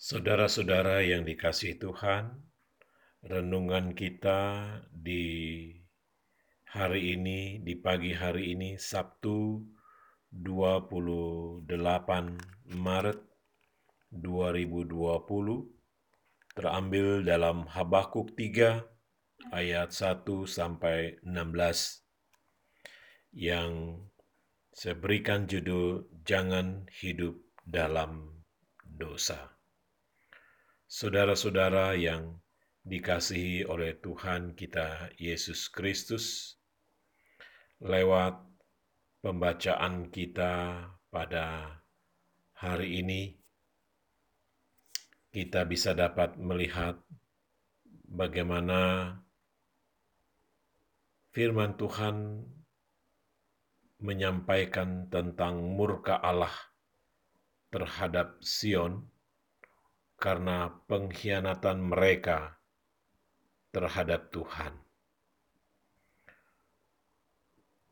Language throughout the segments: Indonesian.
Saudara-saudara yang dikasihi Tuhan, renungan kita di hari ini, di pagi hari ini, Sabtu 28 Maret 2020, terambil dalam Habakuk 3 ayat 1 sampai 16 yang saya berikan judul Jangan Hidup dalam Dosa. Saudara-saudara yang dikasihi oleh Tuhan kita Yesus Kristus, lewat pembacaan kita pada hari ini, kita bisa dapat melihat bagaimana firman Tuhan menyampaikan tentang murka Allah terhadap Sion karena pengkhianatan mereka terhadap Tuhan.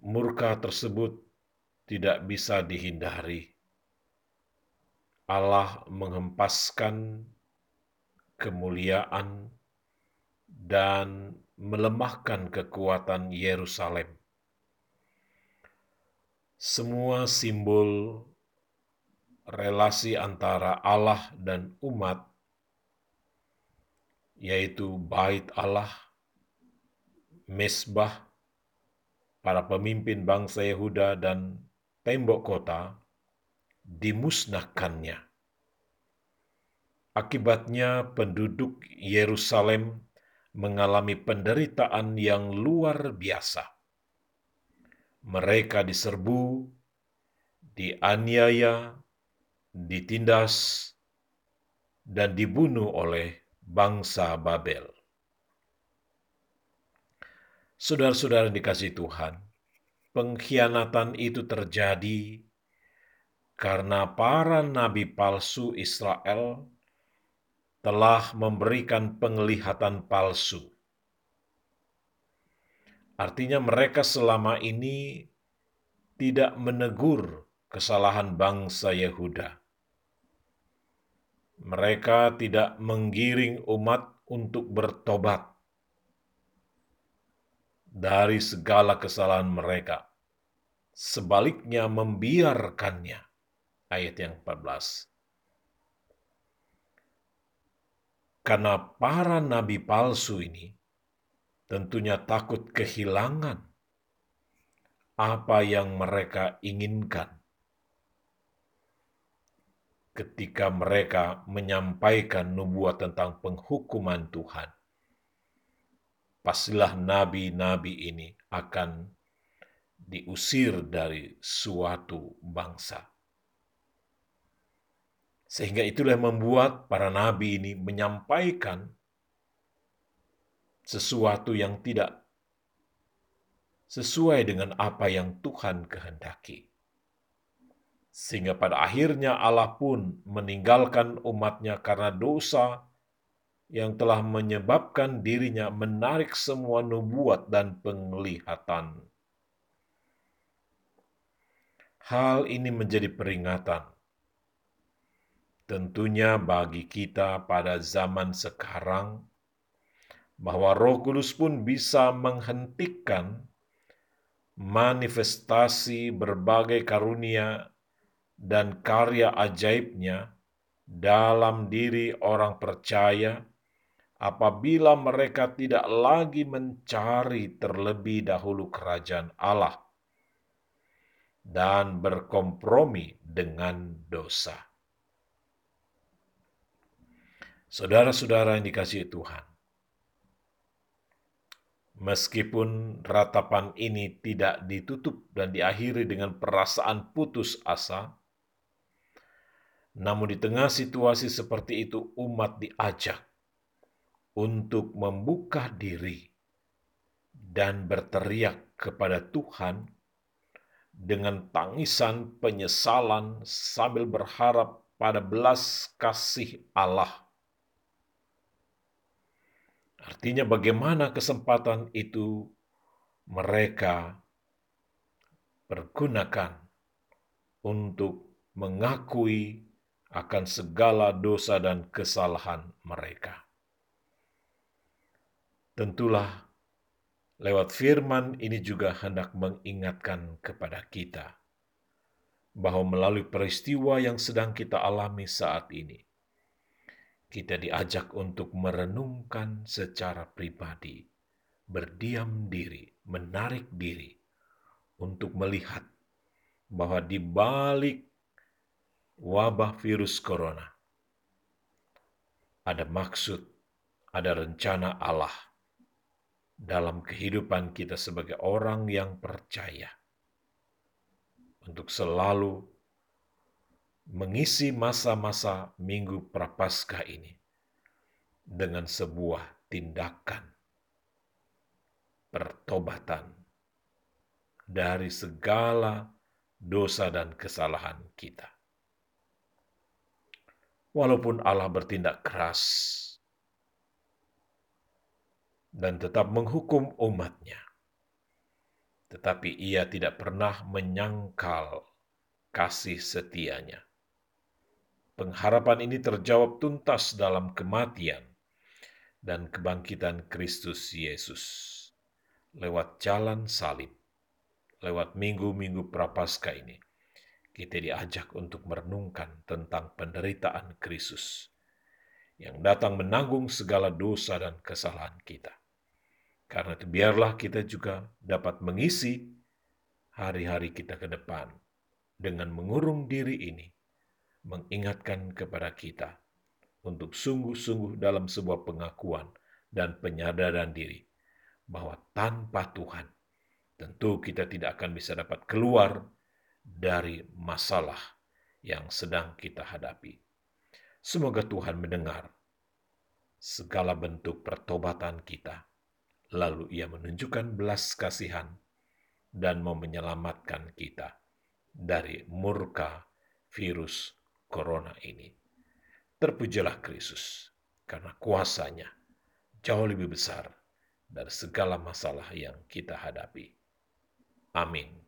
Murka tersebut tidak bisa dihindari. Allah menghempaskan kemuliaan dan melemahkan kekuatan Yerusalem. Semua simbol relasi antara Allah dan umat, yaitu bait Allah, mesbah, para pemimpin bangsa Yehuda dan tembok kota, dimusnahkannya. Akibatnya penduduk Yerusalem mengalami penderitaan yang luar biasa. Mereka diserbu, dianiaya, ditindas, dan dibunuh oleh bangsa Babel. Saudara-saudara dikasih Tuhan, pengkhianatan itu terjadi karena para nabi palsu Israel telah memberikan penglihatan palsu. Artinya, mereka selama ini tidak menegur kesalahan bangsa Yehuda. Mereka tidak menggiring umat untuk bertobat dari segala kesalahan mereka. Sebaliknya membiarkannya. Ayat yang 14. Karena para nabi palsu ini tentunya takut kehilangan apa yang mereka inginkan ketika mereka menyampaikan nubuat tentang penghukuman Tuhan. Pastilah nabi-nabi ini akan diusir dari suatu bangsa. Sehingga itulah yang membuat para nabi ini menyampaikan sesuatu yang tidak sesuai dengan apa yang Tuhan kehendaki. Sehingga pada akhirnya Allah pun meninggalkan umatnya karena dosa yang telah menyebabkan dirinya menarik semua nubuat dan penglihatan. Hal ini menjadi peringatan. Tentunya bagi kita pada zaman sekarang, bahwa Roh Kudus pun bisa menghentikan manifestasi berbagai karunia dan karya ajaibnya dalam diri orang percaya apabila mereka tidak lagi mencari terlebih dahulu kerajaan Allah dan berkompromi dengan dosa. Saudara-saudara yang dikasihi Tuhan, meskipun ratapan ini tidak ditutup dan diakhiri dengan perasaan putus asa, namun di tengah situasi seperti itu umat diajak untuk membuka diri dan berteriak kepada Tuhan dengan tangisan penyesalan sambil berharap pada belas kasih Allah. Artinya bagaimana kesempatan itu mereka pergunakan untuk mengakui akan segala dosa dan kesalahan mereka. Tentulah lewat firman ini juga hendak mengingatkan kepada kita bahwa melalui peristiwa yang sedang kita alami saat ini, kita diajak untuk merenungkan secara pribadi, berdiam diri, menarik diri untuk melihat bahwa di balik wabah virus corona ada maksud, ada rencana Allah dalam kehidupan kita sebagai orang yang percaya untuk selalu mengisi masa-masa Minggu Prapaskah ini dengan sebuah tindakan pertobatan dari segala dosa dan kesalahan kita. Walaupun Allah bertindak keras dan tetap menghukum umatnya, tetapi ia tidak pernah menyangkal kasih setianya. Pengharapan ini terjawab tuntas dalam kematian dan kebangkitan Kristus Yesus lewat jalan salib, lewat minggu-minggu prapaskah ini. Kita diajak untuk merenungkan tentang penderitaan Kristus yang datang menanggung segala dosa dan kesalahan kita. Karena itu biarlah kita juga dapat mengisi hari-hari kita ke depan dengan mengurung diri ini, mengingatkan kepada kita untuk sungguh-sungguh dalam sebuah pengakuan dan penyadaran diri bahwa tanpa Tuhan tentu kita tidak akan bisa dapat keluar dari masalah yang sedang kita hadapi. Semoga Tuhan mendengar segala bentuk pertobatan kita Lalu ia menunjukkan belas kasihan dan mau menyelamatkan kita dari murka virus corona ini. Terpujilah Kristus, karena kuasanya jauh lebih besar dari segala masalah yang kita hadapi. Amin.